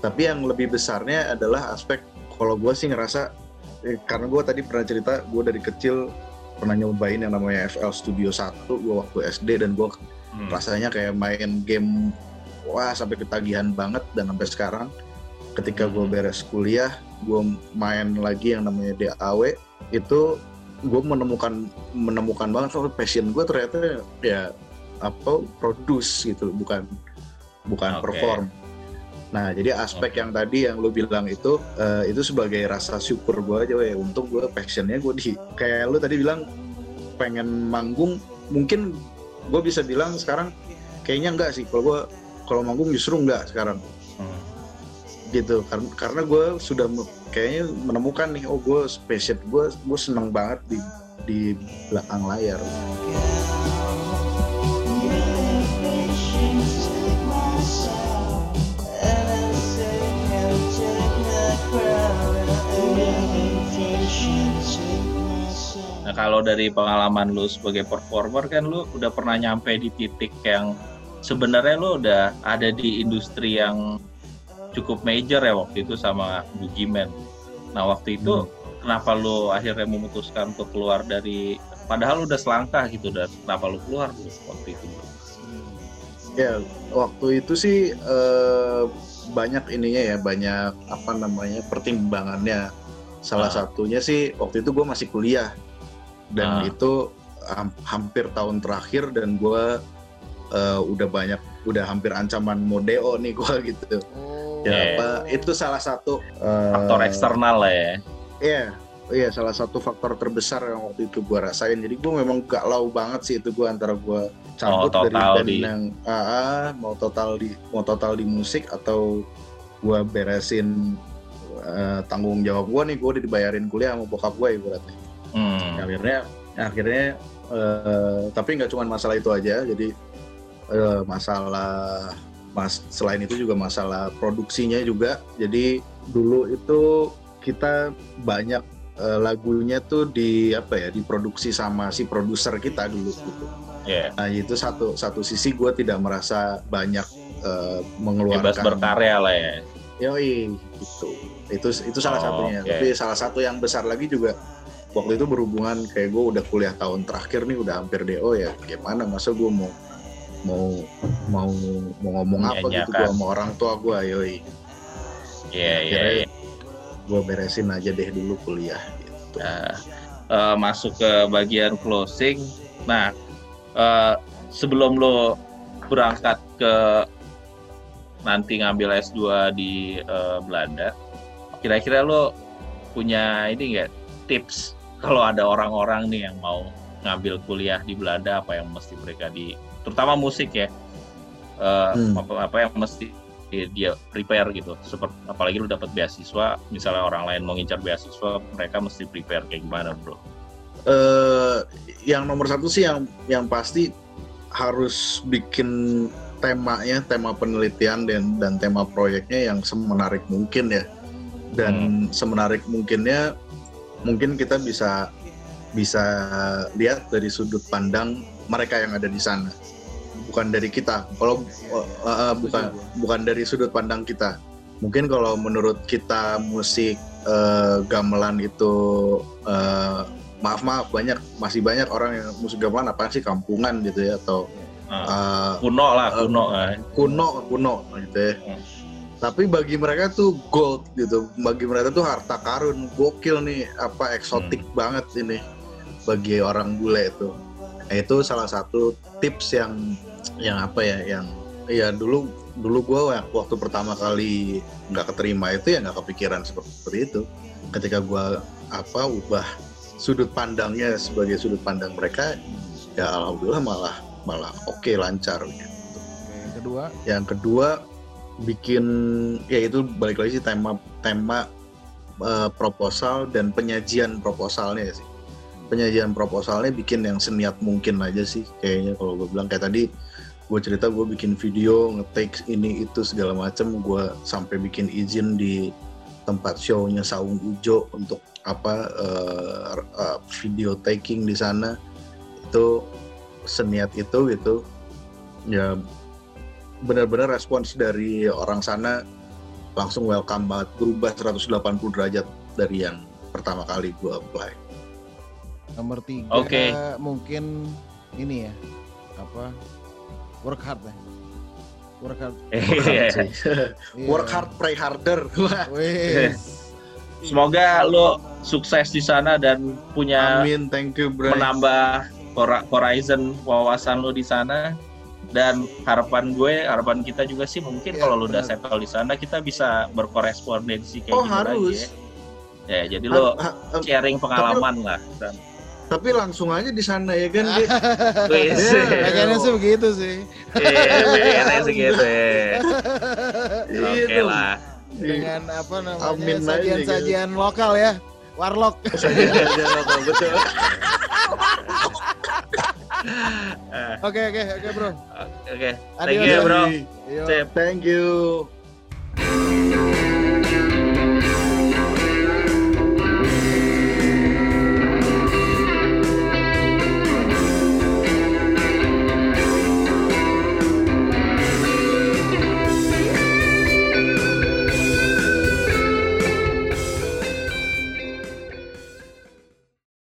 C: Tapi yang lebih besarnya adalah aspek kalau gue sih ngerasa eh, karena gue tadi pernah cerita gue dari kecil pernah nyobain yang namanya FL Studio 1 gue waktu SD dan gue
A: Hmm.
C: rasanya kayak main game wah sampai ketagihan banget dan sampai sekarang ketika gue
A: Hmm.
C: beres kuliah gue main lagi yang namanya DAW itu gue menemukan menemukan banget oh, passion gue ternyata ya apa produce gitu bukan bukan
A: Oke.
C: perform nah jadi aspek yang tadi yang lu bilang itu eh, itu sebagai rasa syukur gue aja ya untung gue passionnya gue di kayak lu tadi bilang pengen manggung mungkin gue bisa bilang sekarang kayaknya enggak sih kalau gue kalau manggung justru enggak sekarang
A: Hmm.
C: gitu karena karena gue sudah kayaknya menemukan nih oh gue passion gue gue seneng banget di di belakang layar
A: Nah kalau dari pengalaman lu sebagai performer kan lu udah pernah nyampe di titik yang sebenarnya lu udah ada di industri yang cukup major ya waktu itu sama Bugiman. Nah waktu itu kenapa lu akhirnya memutuskan untuk keluar dari padahal lu udah selangkah gitu dan kenapa lu keluar tuh waktu itu?
C: ya waktu itu sih eh, banyak ininya ya banyak apa namanya pertimbangannya salah
A: Ah.
C: satunya sih waktu itu gue masih kuliah dan
A: Ah.
C: itu ham- hampir tahun terakhir dan gue eh, udah banyak udah hampir ancaman modeo nih gue gitu
B: Oh.
C: ya
A: Iya.
C: apa itu salah satu eh,
A: Faktor eksternal lah ya.
C: Iya, iya salah satu faktor terbesar yang waktu itu gue rasain. Jadi gue memang galau banget sih itu gue antara gue cabut
A: Oh,
C: dari band
A: di-
C: yang AA mau total di mau total di musik atau gue beresin eh, tanggung jawab gue nih gue udah dibayarin kuliah sama bokap gue ibaratnya.
A: Hmm.
C: Akhirnya akhirnya eh, tapi nggak cuma masalah itu aja. Jadi eh, masalah mas selain itu juga masalah produksinya juga. Jadi dulu itu kita banyak eh, lagunya tuh di apa ya diproduksi sama si produser kita dulu gitu.
A: Ya,
C: Nah itu satu satu sisi gue tidak merasa banyak eh,
A: bebas
C: mengeluarkan
A: berkarya lah ya.
C: Yoi, gitu. Itu itu salah
A: Oh,
C: satunya.
A: oke.
C: Tapi salah satu yang besar lagi juga waktu itu berhubungan kayak gue udah kuliah tahun terakhir nih udah hampir DO ya. Gimana masa gue mau mau mau mau ngomong apa gitu
A: Menyanyiakan.
C: gue sama orang tua gue yoi
A: Iya, iya, iya.
C: gue beresin aja deh dulu kuliah gitu.
A: Nah, eh, masuk ke bagian closing. Nah, eh, sebelum lo berangkat ke nanti ngambil S2 di eh, Belanda, kira-kira lo punya ini nggak tips kalau ada orang-orang nih yang mau ngambil kuliah di Belanda apa yang mesti mereka di terutama musik ya eh,
C: Hmm.
A: apa, apa yang mesti dia prepare gitu seperti apalagi lu dapat beasiswa misalnya orang lain mau ngincar beasiswa mereka mesti prepare kayak gimana bro
C: eh yang nomor satu sih yang yang pasti harus bikin temanya, tema penelitian dan dan tema proyeknya yang semenarik mungkin ya. Dan semenarik mungkinnya mungkin kita bisa bisa lihat dari sudut pandang mereka yang ada di sana. Bukan dari kita. Kalau eh, eh, bukan bukan dari sudut pandang kita. Mungkin kalau menurut kita musik eh, gamelan itu eh, maaf maaf banyak masih banyak orang yang musik gamelan apaan sih kampungan gitu ya atau uh,
A: kuno lah kuno kan
C: kuno kuno gitu ya.
A: Hmm.
C: Tapi bagi mereka tuh gold gitu. Bagi mereka tuh harta karun, gokil nih, apa eksotik
A: Hmm.
C: banget ini bagi orang bule itu. Nah, itu salah satu tips yang yang apa ya, yang ya dulu dulu gue waktu pertama kali nggak keterima itu ya nggak kepikiran seperti itu. Ketika gue apa ubah sudut pandangnya sebagai sudut pandang mereka, ya alhamdulillah malah malah oke lancar. gitu.
B: Yang kedua
C: Yang kedua bikin ya itu balik lagi sih tema tema eh, proposal dan penyajian proposalnya sih. Penyajian proposalnya bikin yang seniat mungkin aja sih kayaknya kalau gue bilang. Kayak tadi gue cerita gue bikin video nge-take ini itu segala macam gue sampai bikin izin di tempat show-nya Saung Ujo untuk apa eh, eh, video taking di sana. Itu seniat itu gitu. Ya benar-benar respons dari orang sana langsung welcome banget berubah 180 derajat dari yang pertama kali gue apply
B: nomor tiga
A: Oke.
B: mungkin ini ya apa work hard ya work hard
C: Work hard
A: Iya.
B: Iya.
C: work hard pray harder
A: semoga lo sukses di sana dan punya
C: Amin, thank you bro.
A: menambah horizon wawasan lo di sana dan harapan gue harapan kita juga sih mungkin
B: Iya,
A: kalau lo udah settle di sana kita bisa berkorespondensi kayak
C: Oh
A: gitu lagi
C: harus.
A: ya. ya jadi lo
C: Ha- ha-
A: sharing pengalaman lah dan
C: tapi langsung aja di sana ya kan.
A: Wis.
C: Iya.
B: Pengennya sih begitu sih.
A: Iya, pengennya segitu ya. Oke
C: Gitu.
A: lah.
B: Dengan apa namanya sajian-sajian lokal ya. Warlock.
C: Saja aja lokal betul.
B: Oke oke oke bro.
A: Oke, thank
B: Adios.
A: you bro.
B: Yo.
A: Sip.
C: Thank you.